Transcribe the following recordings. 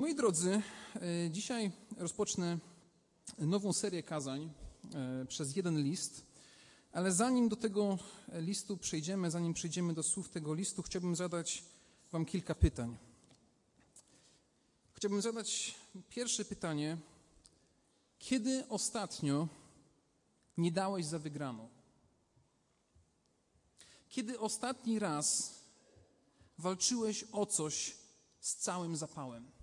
Moi drodzy, e, dzisiaj rozpocznę nową serię kazań e, przez jeden list, ale zanim do tego listu przejdziemy, zanim przejdziemy do słów tego listu, chciałbym zadać Wam kilka pytań. Chciałbym zadać pierwsze pytanie: kiedy ostatnio nie dałeś za wygraną? Kiedy ostatni raz walczyłeś o coś z całym zapałem?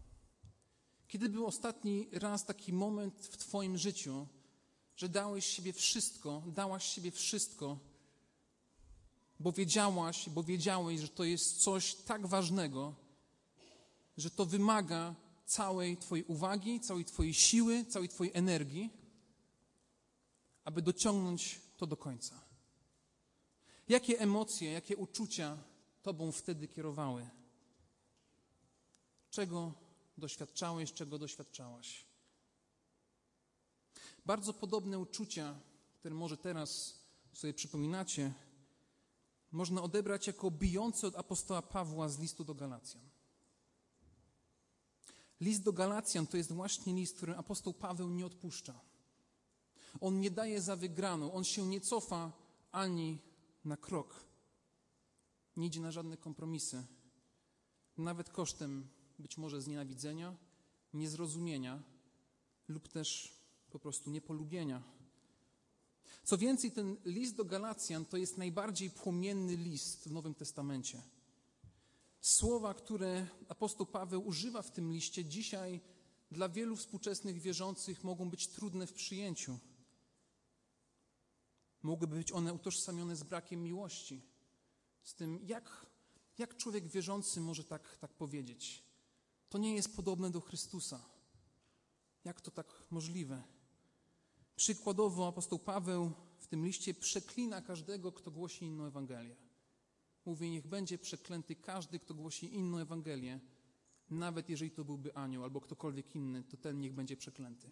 Kiedy był ostatni raz taki moment w Twoim życiu, że dałeś siebie wszystko, dałaś siebie wszystko, bo wiedziałaś, bo wiedziałeś, że to jest coś tak ważnego, że to wymaga całej Twojej uwagi, całej Twojej siły, całej Twojej energii, aby dociągnąć to do końca. Jakie emocje, jakie uczucia Tobą wtedy kierowały? Czego doświadczałeś, czego doświadczałaś? Bardzo podobne uczucia, które może teraz sobie przypominacie, można odebrać jako bijące od apostoła Pawła z listu do Galacjan. List do Galacjan to jest właśnie list, w którym apostoł Paweł nie odpuszcza. On nie daje za wygraną, on się nie cofa ani na krok. Nie idzie na żadne kompromisy, nawet kosztem być może znienawidzenia, niezrozumienia lub też po prostu niepolubienia. Co więcej, ten list do Galacjan to jest najbardziej płomienny list w Nowym Testamencie. Słowa, które apostoł Paweł używa w tym liście, dzisiaj dla wielu współczesnych wierzących mogą być trudne w przyjęciu. Mogłyby być one utożsamione z brakiem miłości, z tym, jak, jak człowiek wierzący może tak, tak powiedzieć. To nie jest podobne do Chrystusa. Jak to tak możliwe? Przykładowo apostoł Paweł w tym liście przeklina każdego, kto głosi inną Ewangelię. Mówi, niech będzie przeklęty każdy, kto głosi inną Ewangelię, nawet jeżeli to byłby anioł albo ktokolwiek inny, to ten niech będzie przeklęty.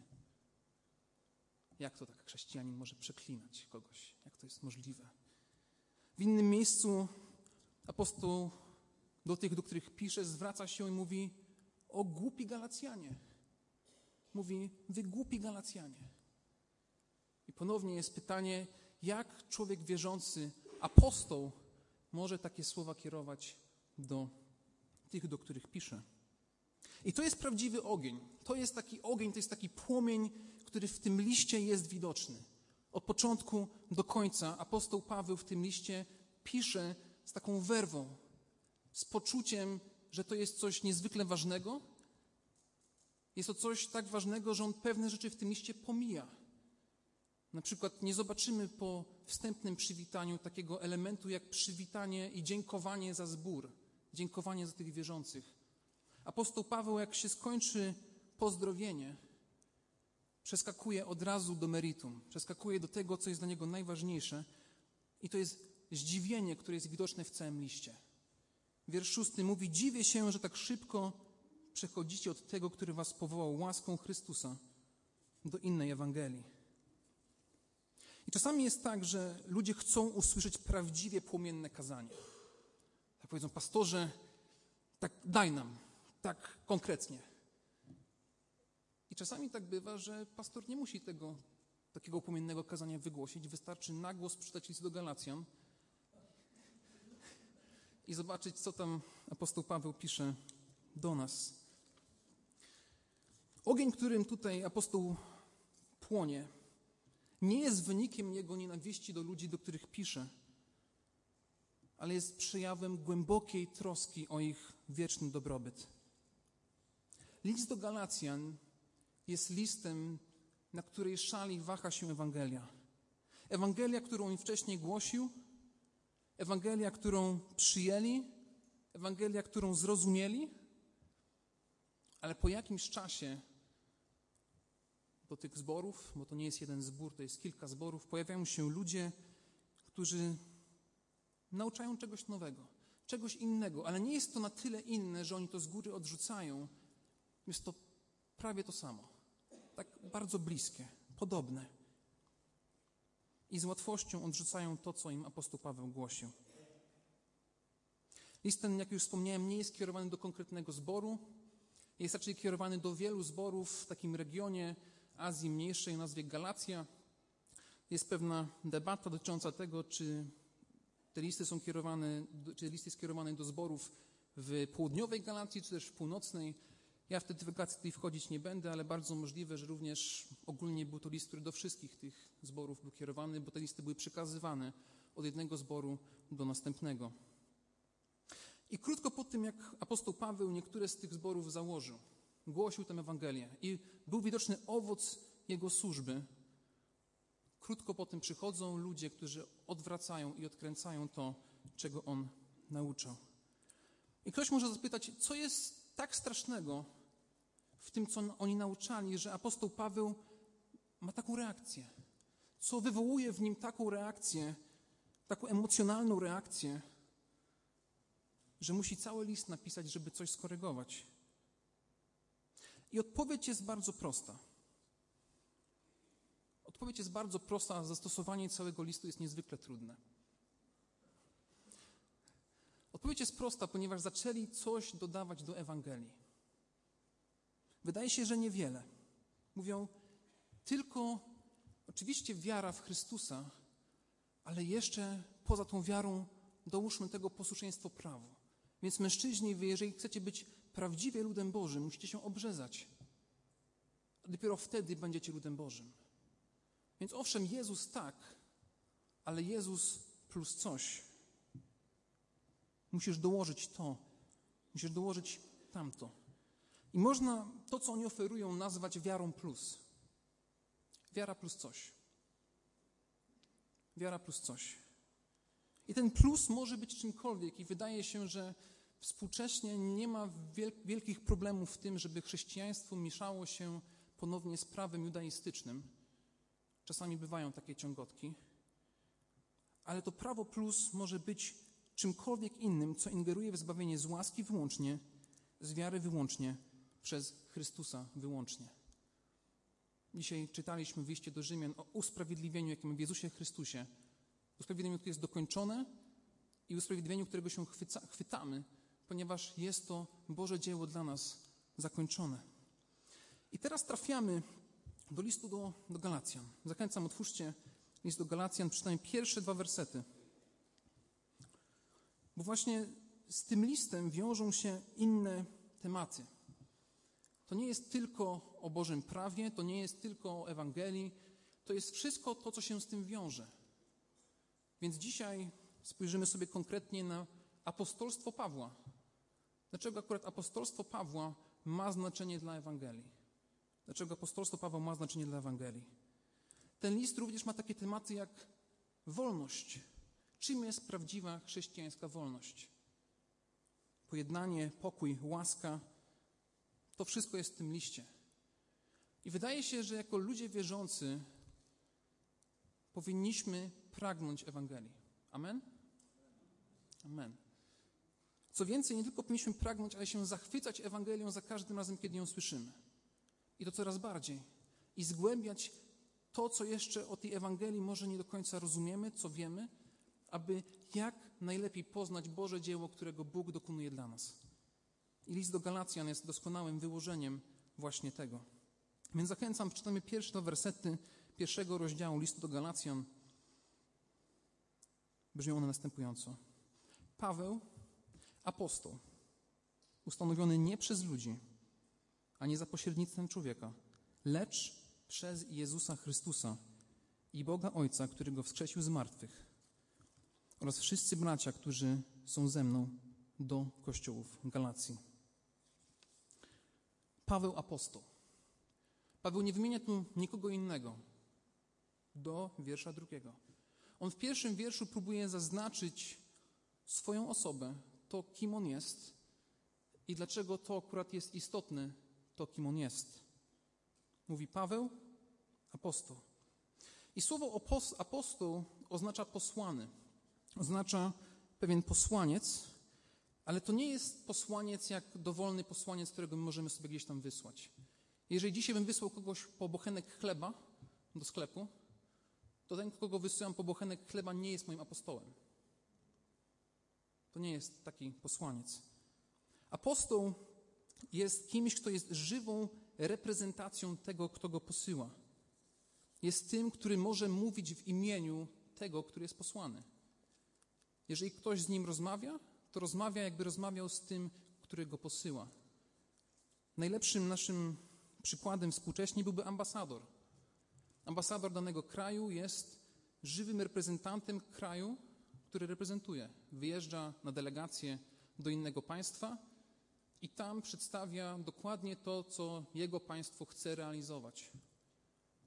Jak to tak chrześcijanin może przeklinać kogoś? Jak to jest możliwe? W innym miejscu apostoł do tych, do których pisze, zwraca się i mówi o głupi Galacjanie. Mówi, wy głupi Galacjanie. I ponownie jest pytanie, jak człowiek wierzący, apostoł, może takie słowa kierować do tych, do których pisze. I to jest prawdziwy ogień. To jest taki ogień, to jest taki płomień, który w tym liście jest widoczny. Od początku do końca apostoł Paweł w tym liście pisze z taką werwą, z poczuciem, że to jest coś niezwykle ważnego. Jest to coś tak ważnego, że on pewne rzeczy w tym liście pomija. Na przykład nie zobaczymy po wstępnym przywitaniu takiego elementu jak przywitanie i dziękowanie za zbór, dziękowanie za tych wierzących. Apostoł Paweł, jak się skończy pozdrowienie, przeskakuje od razu do meritum, przeskakuje do tego, co jest dla niego najważniejsze, i to jest zdziwienie, które jest widoczne w całym liście. Wiersz szósty mówi: Dziwię się, że tak szybko przechodzicie od tego, który was powołał łaską Chrystusa, do innej Ewangelii. I czasami jest tak, że ludzie chcą usłyszeć prawdziwie płomienne kazanie. Tak powiedzą, pastorze, tak daj nam, tak konkretnie. I czasami tak bywa, że pastor nie musi tego takiego płomiennego kazania wygłosić. Wystarczy na głos przeczytać list do Galacjan i zobaczyć, co tam apostoł Paweł pisze do nas. Ogień, którym tutaj apostoł płonie, nie jest wynikiem jego nienawiści do ludzi, do których pisze, ale jest przejawem głębokiej troski o ich wieczny dobrobyt. List do Galacjan jest listem, na której szali waha się Ewangelia. Ewangelia, którą on wcześniej głosił, Ewangelia, którą przyjęli, Ewangelia, którą zrozumieli, ale po jakimś czasie do tych zborów, bo to nie jest jeden zbór, to jest kilka zborów, pojawiają się ludzie, którzy nauczają czegoś nowego, czegoś innego, ale nie jest to na tyle inne, że oni to z góry odrzucają. Jest to prawie to samo. Tak bardzo bliskie, podobne. I z łatwością odrzucają to, co im apostoł Paweł głosił. List ten, jak już wspomniałem, nie jest kierowany do konkretnego zboru, Jest raczej kierowany do wielu zborów w takim regionie Azji Mniejszej o nazwie Galacja. Jest pewna debata dotycząca tego, czy te listy są kierowane, czy list jest skierowany do zborów w południowej Galacji, czy też w północnej. Ja w te dywersje wchodzić nie będę, ale bardzo możliwe, że również ogólnie był to list, który do wszystkich tych zborów był kierowany, bo te listy były przekazywane od jednego zboru do następnego. I krótko po tym, jak apostoł Paweł niektóre z tych zborów założył, głosił tę Ewangelię i był widoczny owoc jego służby, krótko po tym przychodzą ludzie, którzy odwracają i odkręcają to, czego on nauczał. I ktoś może zapytać, co jest tak strasznego w tym, co oni nauczali, że apostoł Paweł ma taką reakcję? Co wywołuje w nim taką reakcję, taką emocjonalną reakcję, że musi cały list napisać, żeby coś skorygować? I odpowiedź jest bardzo prosta. Odpowiedź jest bardzo prosta, a zastosowanie całego listu jest niezwykle trudne. Odpowiedź jest prosta, ponieważ zaczęli coś dodawać do Ewangelii. Wydaje się, że niewiele. Mówią tylko, oczywiście, wiara w Chrystusa, ale jeszcze poza tą wiarą dołóżmy tego posłuszeństwo prawu. Więc mężczyźni, wy, jeżeli chcecie być prawdziwie ludem Bożym, musicie się obrzezać. Dopiero wtedy będziecie ludem Bożym. Więc owszem, Jezus tak, ale Jezus plus coś. Musisz dołożyć to, musisz dołożyć tamto. I można to, co oni oferują, nazwać wiarą plus. Wiara plus coś. Wiara plus coś. I ten plus może być czymkolwiek, i wydaje się, że współcześnie nie ma wielkich problemów w tym, żeby chrześcijaństwo mieszało się ponownie z prawem judaistycznym. Czasami bywają takie ciągotki, ale to prawo plus może być czymkolwiek innym, co ingeruje w zbawienie z łaski wyłącznie, z wiary wyłącznie, przez Chrystusa wyłącznie. Dzisiaj czytaliśmy w liście do Rzymian o usprawiedliwieniu, jakim w Jezusie Chrystusie. Usprawiedliwieniu, które jest dokończone i usprawiedliwieniu, którego się chwyca, chwytamy, ponieważ jest to Boże dzieło dla nas zakończone. I teraz trafiamy do listu do, do Galacjan. Zachęcam, otwórzcie list do Galacjan, przynajmniej pierwsze dwa wersety. Bo właśnie z tym listem wiążą się inne tematy. To nie jest tylko o Bożym prawie, to nie jest tylko o Ewangelii, to jest wszystko to, co się z tym wiąże. Więc dzisiaj spojrzymy sobie konkretnie na apostolstwo Pawła. Dlaczego akurat apostolstwo Pawła ma znaczenie dla Ewangelii? Dlaczego apostolstwo Pawła ma znaczenie dla Ewangelii? Ten list również ma takie tematy jak wolność. Czym jest prawdziwa chrześcijańska wolność? Pojednanie, pokój, łaska to wszystko jest w tym liście. I wydaje się, że jako ludzie wierzący powinniśmy pragnąć Ewangelii. Amen? Amen. Co więcej, nie tylko powinniśmy pragnąć, ale się zachwycać Ewangelią za każdym razem, kiedy ją słyszymy. I to coraz bardziej. I zgłębiać to, co jeszcze o tej Ewangelii może nie do końca rozumiemy, co wiemy, aby jak najlepiej poznać Boże dzieło, którego Bóg dokonuje dla nas. I list do Galacjan jest doskonałym wyłożeniem właśnie tego. Więc zachęcam, czytamy pierwsze dwa wersety pierwszego rozdziału listu do Galacjan. Brzmią one następująco. Paweł, apostoł, ustanowiony nie przez ludzi, a nie za pośrednictwem człowieka, lecz przez Jezusa Chrystusa i Boga Ojca, który go wskrzesił z martwych, oraz wszyscy bracia, którzy są ze mną do kościołów Galacji. Paweł apostoł. Paweł nie wymienia tu nikogo innego do wiersza drugiego. On w pierwszym wierszu próbuje zaznaczyć swoją osobę, to kim on jest i dlaczego to akurat jest istotne, to kim on jest. Mówi Paweł, apostoł. I słowo apostoł oznacza posłany, oznacza pewien posłaniec, ale to nie jest posłaniec jak dowolny posłaniec, którego my możemy sobie gdzieś tam wysłać. Jeżeli dzisiaj bym wysłał kogoś po bochenek chleba do sklepu, to ten, kogo wysyłam po bochenek chleba, nie jest moim apostołem. To nie jest taki posłaniec. Apostoł jest kimś, kto jest żywą reprezentacją tego, kto go posyła. Jest tym, który może mówić w imieniu tego, który jest posłany. Jeżeli ktoś z nim rozmawia, to rozmawia, jakby rozmawiał z tym, który go posyła. Najlepszym naszym przykładem współcześnie byłby ambasador. Ambasador danego kraju jest żywym reprezentantem kraju, który reprezentuje. Wyjeżdża na delegację do innego państwa i tam przedstawia dokładnie to, co jego państwo chce realizować.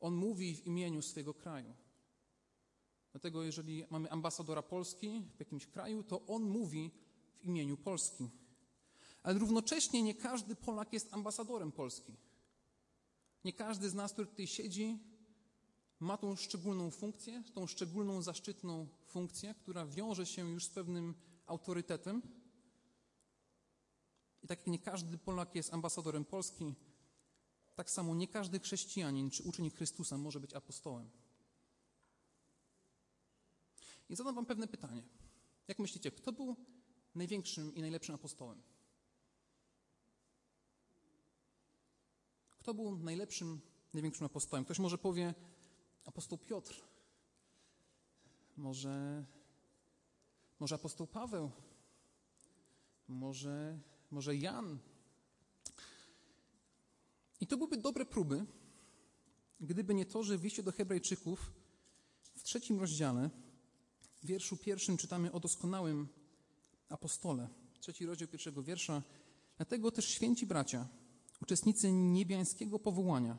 On mówi w imieniu swojego kraju. Dlatego, jeżeli mamy ambasadora Polski w jakimś kraju, to on mówi w imieniu Polski. Ale równocześnie nie każdy Polak jest ambasadorem Polski. Nie każdy z nas, który tutaj siedzi, ma tą szczególną funkcję, tą szczególną, zaszczytną funkcję, która wiąże się już z pewnym autorytetem. I tak jak nie każdy Polak jest ambasadorem Polski, tak samo nie każdy chrześcijanin czy uczeń Chrystusa może być apostołem. I zadam Wam pewne pytanie. Jak myślicie, kto był największym i najlepszym apostołem? Kto był najlepszym, największym apostołem? Ktoś może powie apostoł Piotr, może, może apostoł Paweł, może, może Jan. I to byłyby dobre próby, gdyby nie to, że w liście do Hebrajczyków w trzecim rozdziale, w wierszu pierwszym czytamy o doskonałym apostole. Trzeci rozdział pierwszego wiersza. Dlatego też święci bracia, uczestnicy niebiańskiego powołania,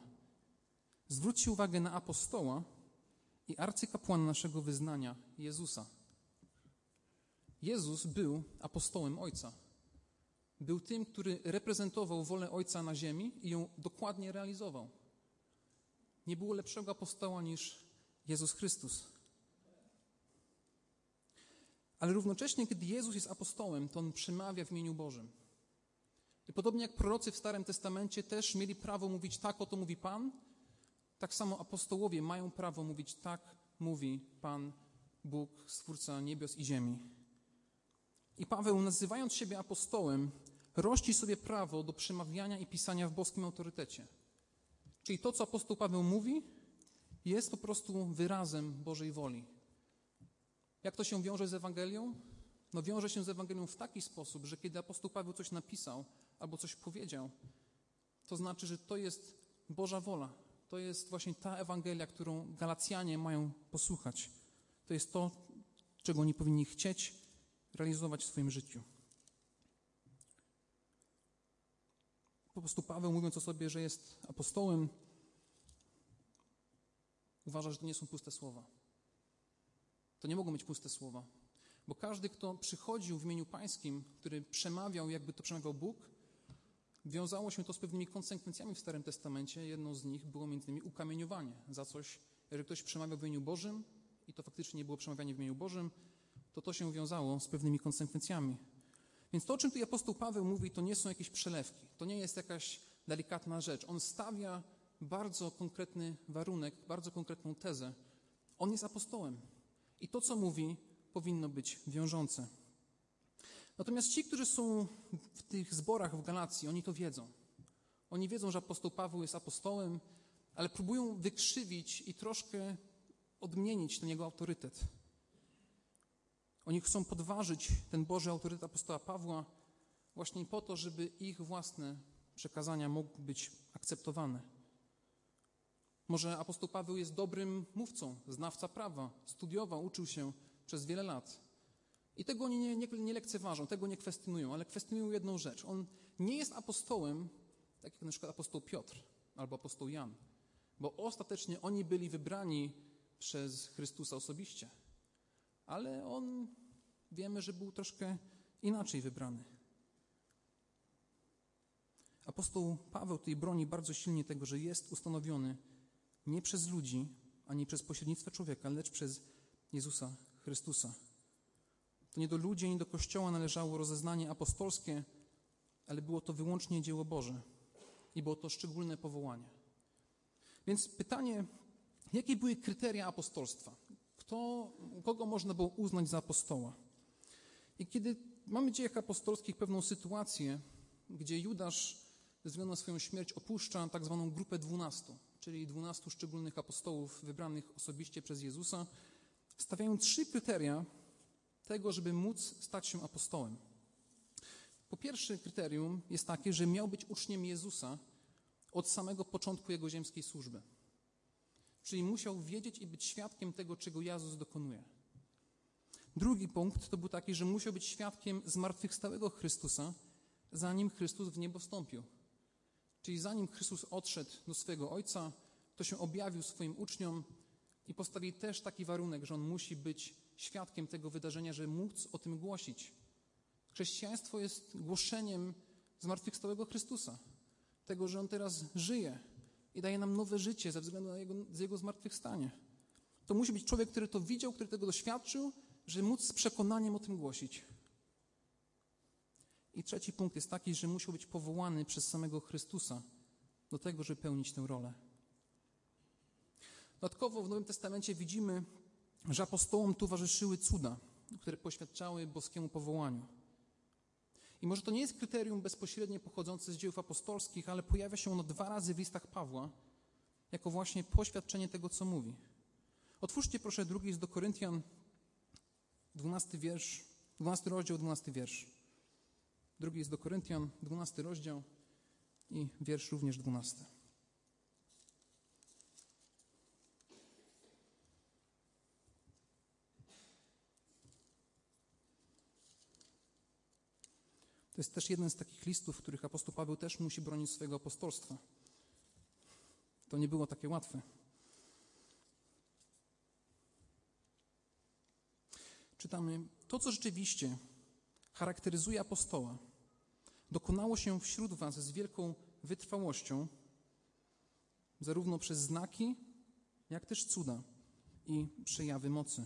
zwróćcie uwagę na apostoła i arcykapłana naszego wyznania, Jezusa. Jezus był apostołem Ojca. Był tym, który reprezentował wolę Ojca na ziemi i ją dokładnie realizował. Nie było lepszego apostoła niż Jezus Chrystus. Ale równocześnie, kiedy Jezus jest apostołem, to on przemawia w imieniu Bożym. I podobnie jak prorocy w Starym Testamencie też mieli prawo mówić tak, oto mówi Pan, tak samo apostołowie mają prawo mówić tak, mówi Pan Bóg, Stwórca niebios i ziemi. I Paweł, nazywając siebie apostołem, rości sobie prawo do przemawiania i pisania w boskim autorytecie. Czyli to, co apostoł Paweł mówi, jest po prostu wyrazem Bożej woli. Jak to się wiąże z Ewangelią? No wiąże się z Ewangelią w taki sposób, że kiedy apostoł Paweł coś napisał albo coś powiedział, to znaczy, że to jest Boża wola. To jest właśnie ta Ewangelia, którą Galacjanie mają posłuchać. To jest to, czego oni powinni chcieć realizować w swoim życiu. Po prostu Paweł, mówiąc o sobie, że jest apostołem, uważa, że to nie są puste słowa. To nie mogą być puste słowa. Bo każdy, kto przychodził w imieniu Pańskim, który przemawiał, jakby to przemawiał Bóg, wiązało się to z pewnymi konsekwencjami w Starym Testamencie. Jedną z nich było między innymi ukamieniowanie za coś. Jeżeli ktoś przemawiał w imieniu Bożym i to faktycznie nie było przemawianie w imieniu Bożym, to to się wiązało z pewnymi konsekwencjami. Więc to, o czym tu apostoł Paweł mówi, to nie są jakieś przelewki. To nie jest jakaś delikatna rzecz. On stawia bardzo konkretny warunek, bardzo konkretną tezę. On jest apostołem. I to, co mówi, powinno być wiążące. Natomiast ci, którzy są w tych zborach w Galacji, oni to wiedzą. Oni wiedzą, że apostoł Paweł jest apostołem, ale próbują wykrzywić i troszkę odmienić ten jego autorytet. Oni chcą podważyć ten Boży autorytet apostoła Pawła właśnie po to, żeby ich własne przekazania mogły być akceptowane. Może apostoł Paweł jest dobrym mówcą, znawca prawa, studiował, uczył się przez wiele lat. I tego oni nie, nie, nie lekceważą, tego nie kwestionują, ale kwestionują jedną rzecz. On nie jest apostołem, tak jak na przykład apostoł Piotr albo apostoł Jan, bo ostatecznie oni byli wybrani przez Chrystusa osobiście. Ale on, wiemy, że był troszkę inaczej wybrany. Apostoł Paweł tutaj broni bardzo silnie tego, że jest ustanowiony nie przez ludzi, ani przez pośrednictwo człowieka, lecz przez Jezusa Chrystusa. To nie do ludzi, ani do Kościoła należało rozeznanie apostolskie, ale było to wyłącznie dzieło Boże i było to szczególne powołanie. Więc pytanie, jakie były kryteria apostolstwa? Kto, kogo można było uznać za apostoła? I kiedy mamy w dziejach apostolskich pewną sytuację, gdzie Judasz ze względu na swoją śmierć opuszcza tak zwaną grupę dwunastu, czyli dwunastu szczególnych apostołów wybranych osobiście przez Jezusa, stawiają trzy kryteria tego, żeby móc stać się apostołem. Po pierwsze kryterium jest takie, że miał być uczniem Jezusa od samego początku jego ziemskiej służby. Czyli musiał wiedzieć i być świadkiem tego, czego Jezus dokonuje. Drugi punkt to był taki, że musiał być świadkiem zmartwychwstałego Chrystusa, zanim Chrystus w niebo wstąpił. Czyli zanim Chrystus odszedł do swojego Ojca, to się objawił swoim uczniom i postawił też taki warunek, że on musi być świadkiem tego wydarzenia, żeby móc o tym głosić. Chrześcijaństwo jest głoszeniem zmartwychwstałego Chrystusa, tego, że on teraz żyje i daje nam nowe życie ze względu na jego, jego zmartwychwstanie. To musi być człowiek, który to widział, który tego doświadczył, żeby móc z przekonaniem o tym głosić. I trzeci punkt jest taki, że musiał być powołany przez samego Chrystusa do tego, żeby pełnić tę rolę. Dodatkowo w Nowym Testamencie widzimy, że apostołom towarzyszyły cuda, które poświadczały boskiemu powołaniu. I może to nie jest kryterium bezpośrednio pochodzące z dziejów apostolskich, ale pojawia się ono dwa razy w listach Pawła, jako właśnie poświadczenie tego, co mówi. Otwórzcie proszę drugi list do Koryntian, 12 wiersz, 12 rozdział, 12 wiersz. Drugi jest do Koryntian, 12 rozdział i wiersz również 12. To jest też jeden z takich listów, w których apostoł Paweł też musi bronić swojego apostolstwa. To nie było takie łatwe. Czytamy: To, co rzeczywiście charakteryzuje apostoła, dokonało się wśród Was z wielką wytrwałością, zarówno przez znaki, jak też cuda i przejawy mocy.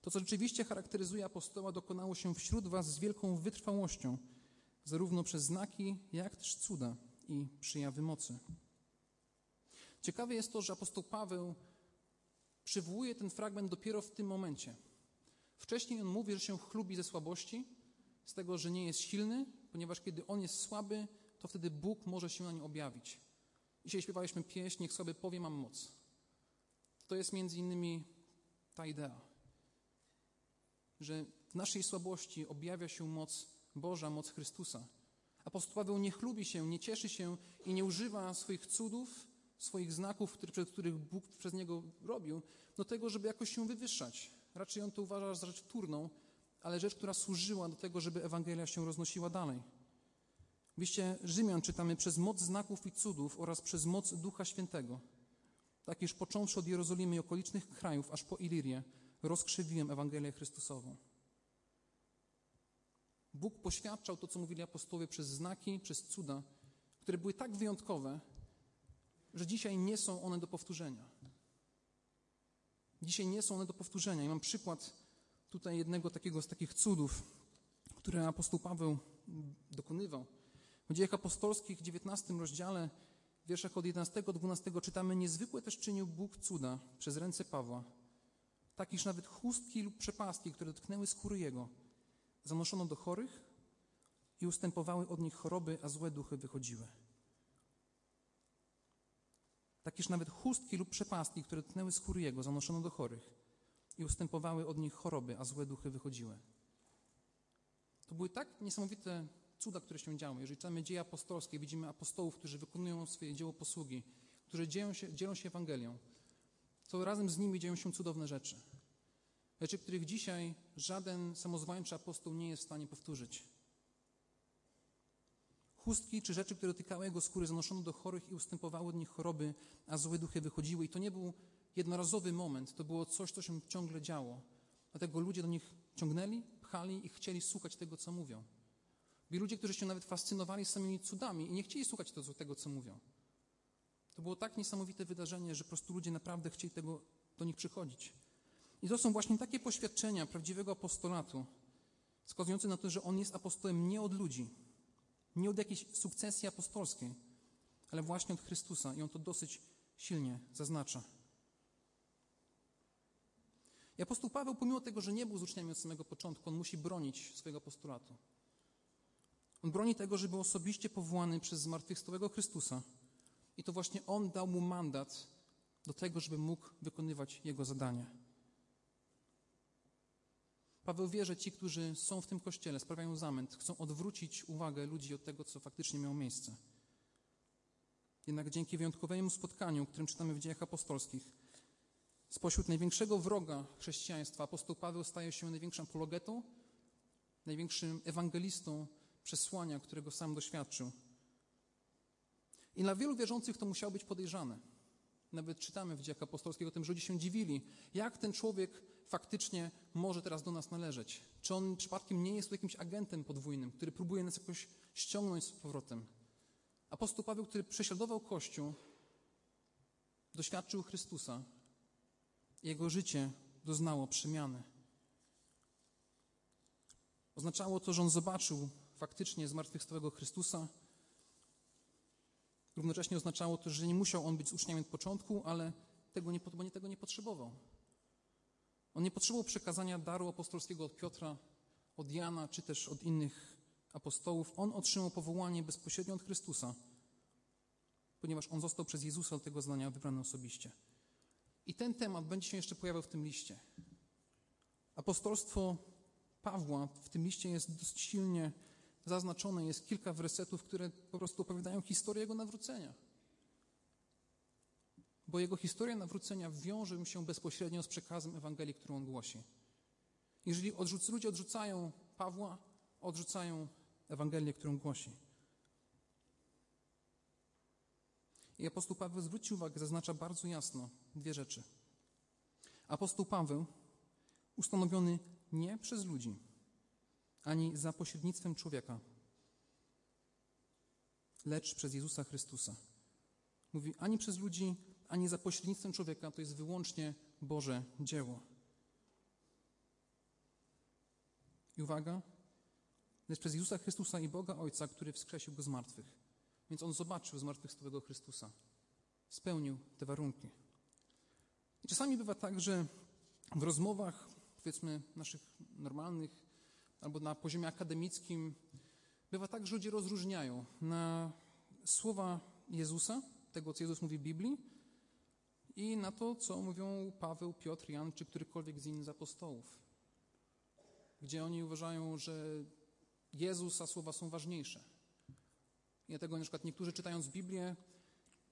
To, co rzeczywiście charakteryzuje apostoła, dokonało się wśród Was z wielką wytrwałością, zarówno przez znaki, jak też cuda i przejawy mocy. Ciekawe jest to, że apostoł Paweł przywołuje ten fragment dopiero w tym momencie. Wcześniej on mówi, że się chlubi ze słabości, z tego, że nie jest silny, ponieważ kiedy on jest słaby, to wtedy Bóg może się na nim objawić. Dzisiaj śpiewaliśmy pieśń, niech sobie powie, mam moc. To jest między innymi ta idea że w naszej słabości objawia się moc Boża, moc Chrystusa. Apostoł Paweł nie chlubi się, nie cieszy się i nie używa swoich cudów, swoich znaków, które, których Bóg przez niego robił, do tego, żeby jakoś się wywyższać. Raczej on to uważa za rzecz wtórną, ale rzecz, która służyła do tego, żeby Ewangelia się roznosiła dalej. W liście Rzymian czytamy przez moc znaków i cudów oraz przez moc Ducha Świętego. Tak iż począwszy od Jerozolimy i okolicznych krajów, aż po Ilirię, rozkrzywiłem Ewangelię Chrystusową. Bóg poświadczał to, co mówili apostołowie przez znaki, przez cuda, które były tak wyjątkowe, że dzisiaj nie są one do powtórzenia. Dzisiaj nie są one do powtórzenia. I mam przykład tutaj jednego takiego z takich cudów, które apostoł Paweł dokonywał. W dziejach apostolskich w 19 rozdziale, w wierszach od 11 do 12 czytamy, niezwykłe też czynił Bóg cuda przez ręce Pawła, tak iż nawet chustki lub przepastki, które dotknęły skóry jego, zanoszono do chorych i ustępowały od nich choroby, a złe duchy wychodziły. Tak iż nawet chustki lub przepastki, które dotknęły skóry jego, zanoszono do chorych i ustępowały od nich choroby, a złe duchy wychodziły. To były tak niesamowite cuda, które się działy. Jeżeli czytamy dzieje apostolskie, widzimy apostołów, którzy wykonują swoje dzieło posługi, którzy się, dzielą się Ewangelią, to razem z nimi dzieją się cudowne rzeczy. Rzeczy, których dzisiaj żaden samozwańczy apostoł nie jest w stanie powtórzyć. Chustki czy rzeczy, które dotykały jego skóry, zanoszono do chorych i ustępowały od nich choroby, a złe duchy wychodziły. I to nie był jednorazowy moment, to było coś, co się ciągle działo. Dlatego ludzie do nich ciągnęli, pchali i chcieli słuchać tego, co mówią. Byli ludzie, którzy się nawet fascynowali samymi cudami i nie chcieli słuchać tego, co mówią. To było tak niesamowite wydarzenie, że po prostu ludzie naprawdę chcieli tego, do nich przychodzić. I to są właśnie takie poświadczenia prawdziwego apostolatu, wskazujące na to, że on jest apostołem nie od ludzi, nie od jakiejś sukcesji apostolskiej, ale właśnie od Chrystusa. I on to dosyć silnie zaznacza. I apostoł Paweł, pomimo tego, że nie był z uczniami od samego początku, on musi bronić swojego apostolatu. On broni tego, że był osobiście powołany przez zmartwychwstałego Chrystusa. I to właśnie On dał mu mandat do tego, żeby mógł wykonywać jego zadanie. Paweł wie, że ci, którzy są w tym kościele, sprawiają zamęt, chcą odwrócić uwagę ludzi od tego, co faktycznie miało miejsce. Jednak dzięki wyjątkowemu spotkaniu, którym czytamy w dziejach apostolskich, spośród największego wroga chrześcijaństwa, apostoł Paweł staje się największym apologetą, największym ewangelistą przesłania, którego sam doświadczył. I dla wielu wierzących to musiało być podejrzane. Nawet czytamy w dziejach apostolskich o tym, że ludzie się dziwili, jak ten człowiek faktycznie może teraz do nas należeć. Czy on przypadkiem nie jest jakimś agentem podwójnym, który próbuje nas jakoś ściągnąć z powrotem. Apostoł Paweł, który prześladował Kościół, doświadczył Chrystusa. Jego życie doznało przemiany. Oznaczało to, że on zobaczył faktycznie zmartwychwstałego Chrystusa. Równocześnie oznaczało to, że nie musiał on być z uczniem od początku, ale tego nie, bo nie tego nie potrzebował. On nie potrzebował przekazania daru apostolskiego od Piotra, od Jana, czy też od innych apostołów. On otrzymał powołanie bezpośrednio od Chrystusa, ponieważ on został przez Jezusa do tego zdania wybrany osobiście. I ten temat będzie się jeszcze pojawiał w tym liście. Apostolstwo Pawła w tym liście jest dość silnie zaznaczone. Jest kilka wersetów, które po prostu opowiadają historię jego nawrócenia. Bo jego historia nawrócenia wiąże się bezpośrednio z przekazem Ewangelii, którą on głosi. Jeżeli odrzuc, ludzie odrzucają Pawła, odrzucają Ewangelię, którą głosi. I apostoł Paweł zwrócił uwagę, zaznacza bardzo jasno dwie rzeczy. Apostoł Paweł ustanowiony nie przez ludzi, ani za pośrednictwem człowieka, lecz przez Jezusa Chrystusa. Mówi ani przez ludzi, ani za pośrednictwem człowieka, to jest wyłącznie Boże dzieło. I uwaga, lecz przez Jezusa Chrystusa i Boga Ojca, który wskrzesił go z martwych. Więc on zobaczył zmartwychwstałego Chrystusa. Spełnił te warunki. I czasami bywa tak, że w rozmowach, powiedzmy, naszych normalnych, albo na poziomie akademickim, bywa tak, że ludzie rozróżniają na słowa Jezusa, tego, co Jezus mówi w Biblii, i na to, co mówią Paweł, Piotr, Jan, czy którykolwiek z innych apostołów. Gdzie oni uważają, że Jezus, a słowa są ważniejsze. I dlatego na przykład niektórzy czytając Biblię,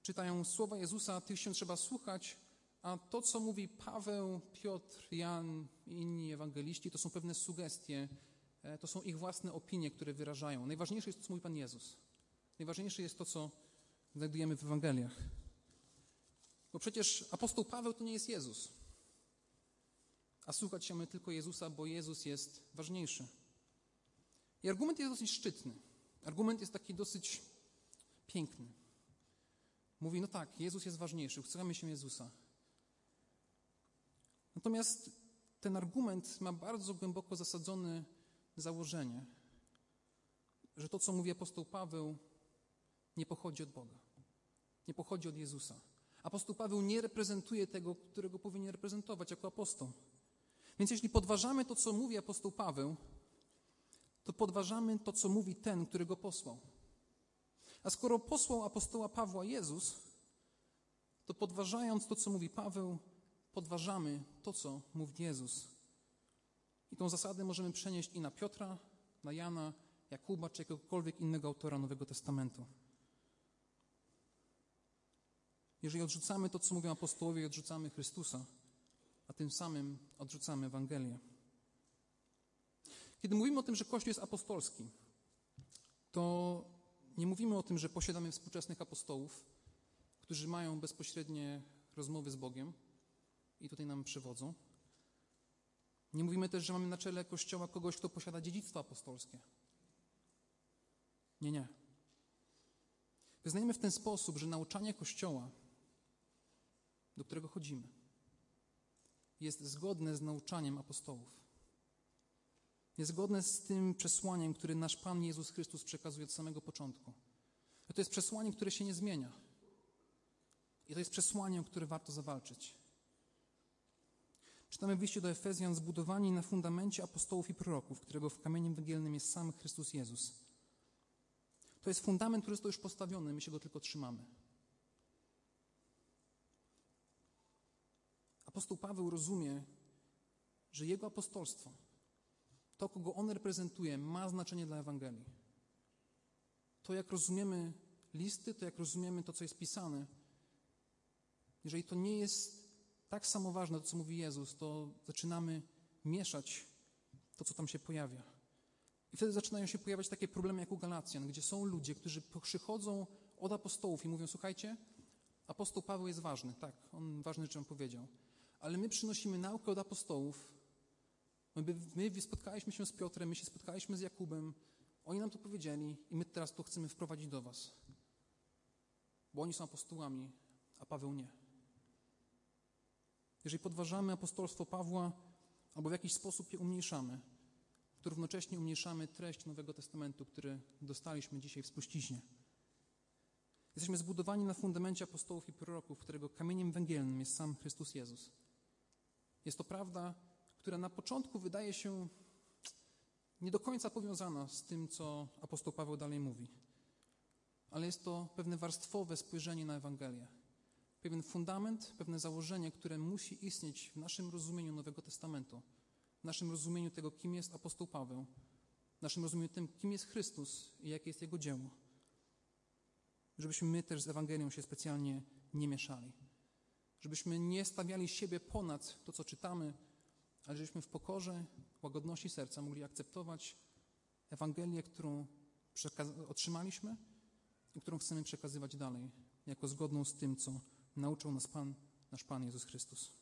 czytają słowa Jezusa, tych się trzeba słuchać, a to, co mówi Paweł, Piotr, Jan i inni ewangeliści, to są pewne sugestie, e, to są ich własne opinie, które wyrażają. Najważniejsze jest to, co mówi Pan Jezus. Najważniejsze jest to, co znajdujemy w Ewangeliach. Bo przecież apostoł Paweł to nie jest Jezus. A słuchać się my tylko Jezusa, bo Jezus jest ważniejszy. I argument jest dosyć szczytny. Argument jest taki dosyć piękny. Mówi, no tak, Jezus jest ważniejszy, chcemy się Jezusa. Natomiast ten argument ma bardzo głęboko zasadzone założenie, że to, co mówi apostoł Paweł, nie pochodzi od Boga. Nie pochodzi od Jezusa. Apostoł Paweł nie reprezentuje tego, którego powinien reprezentować jako apostoł. Więc jeśli podważamy to, co mówi apostoł Paweł, to podważamy to, co mówi ten, który go posłał. A skoro posłał apostoła Pawła Jezus, to podważając to, co mówi Paweł, podważamy to, co mówi Jezus. I tą zasadę możemy przenieść i na Piotra, na Jana, Jakuba czy jakiegokolwiek innego autora Nowego Testamentu. Jeżeli odrzucamy to, co mówią apostołowie, odrzucamy Chrystusa, a tym samym odrzucamy Ewangelię. Kiedy mówimy o tym, że Kościół jest apostolski, to nie mówimy o tym, że posiadamy współczesnych apostołów, którzy mają bezpośrednie rozmowy z Bogiem i tutaj nam przywodzą. Nie mówimy też, że mamy na czele Kościoła kogoś, kto posiada dziedzictwo apostolskie. Nie, nie. Wyznajemy w ten sposób, że nauczanie Kościoła, do którego chodzimy, jest zgodne z nauczaniem apostołów. Jest zgodne z tym przesłaniem, które nasz Pan Jezus Chrystus przekazuje od samego początku. To jest przesłanie, które się nie zmienia. I to jest przesłanie, o które warto zawalczyć. Czytamy w liście do Efezjan zbudowani na fundamencie apostołów i proroków, którego w kamieniem węgielnym jest sam Chrystus Jezus. To jest fundament, który został już postawiony, my się go tylko trzymamy. Apostoł Paweł rozumie, że jego apostolstwo, to, kogo on reprezentuje, ma znaczenie dla Ewangelii. To, jak rozumiemy listy, to, jak rozumiemy to, co jest pisane, jeżeli to nie jest tak samo ważne, to, co mówi Jezus, to zaczynamy mieszać to, co tam się pojawia. I wtedy zaczynają się pojawiać takie problemy jak u Galacjan, gdzie są ludzie, którzy przychodzą od apostołów i mówią: Słuchajcie, apostoł Paweł jest ważny, tak, on ważne rzeczy powiedział, ale my przynosimy naukę od apostołów. My, my spotkaliśmy się z Piotrem, my się spotkaliśmy z Jakubem, oni nam to powiedzieli i my teraz to chcemy wprowadzić do was. Bo oni są apostołami, a Paweł nie. Jeżeli podważamy apostolstwo Pawła albo w jakiś sposób je umniejszamy, to równocześnie umniejszamy treść Nowego Testamentu, który dostaliśmy dzisiaj w spuściźnie. Jesteśmy zbudowani na fundamencie apostołów i proroków, którego kamieniem węgielnym jest sam Chrystus Jezus. Jest to prawda, która na początku wydaje się nie do końca powiązana z tym, co apostoł Paweł dalej mówi. Ale jest to pewne warstwowe spojrzenie na Ewangelię. Pewien fundament, pewne założenie, które musi istnieć w naszym rozumieniu Nowego Testamentu, w naszym rozumieniu tego, kim jest apostoł Paweł, w naszym rozumieniu tym, kim jest Chrystus i jakie jest Jego dzieło. Żebyśmy my też z Ewangelią się specjalnie nie mieszali. Żebyśmy nie stawiali siebie ponad to, co czytamy, ale żebyśmy w pokorze, łagodności serca mogli akceptować Ewangelię, którą otrzymaliśmy i którą chcemy przekazywać dalej, jako zgodną z tym, co nauczył nas Pan, nasz Pan Jezus Chrystus.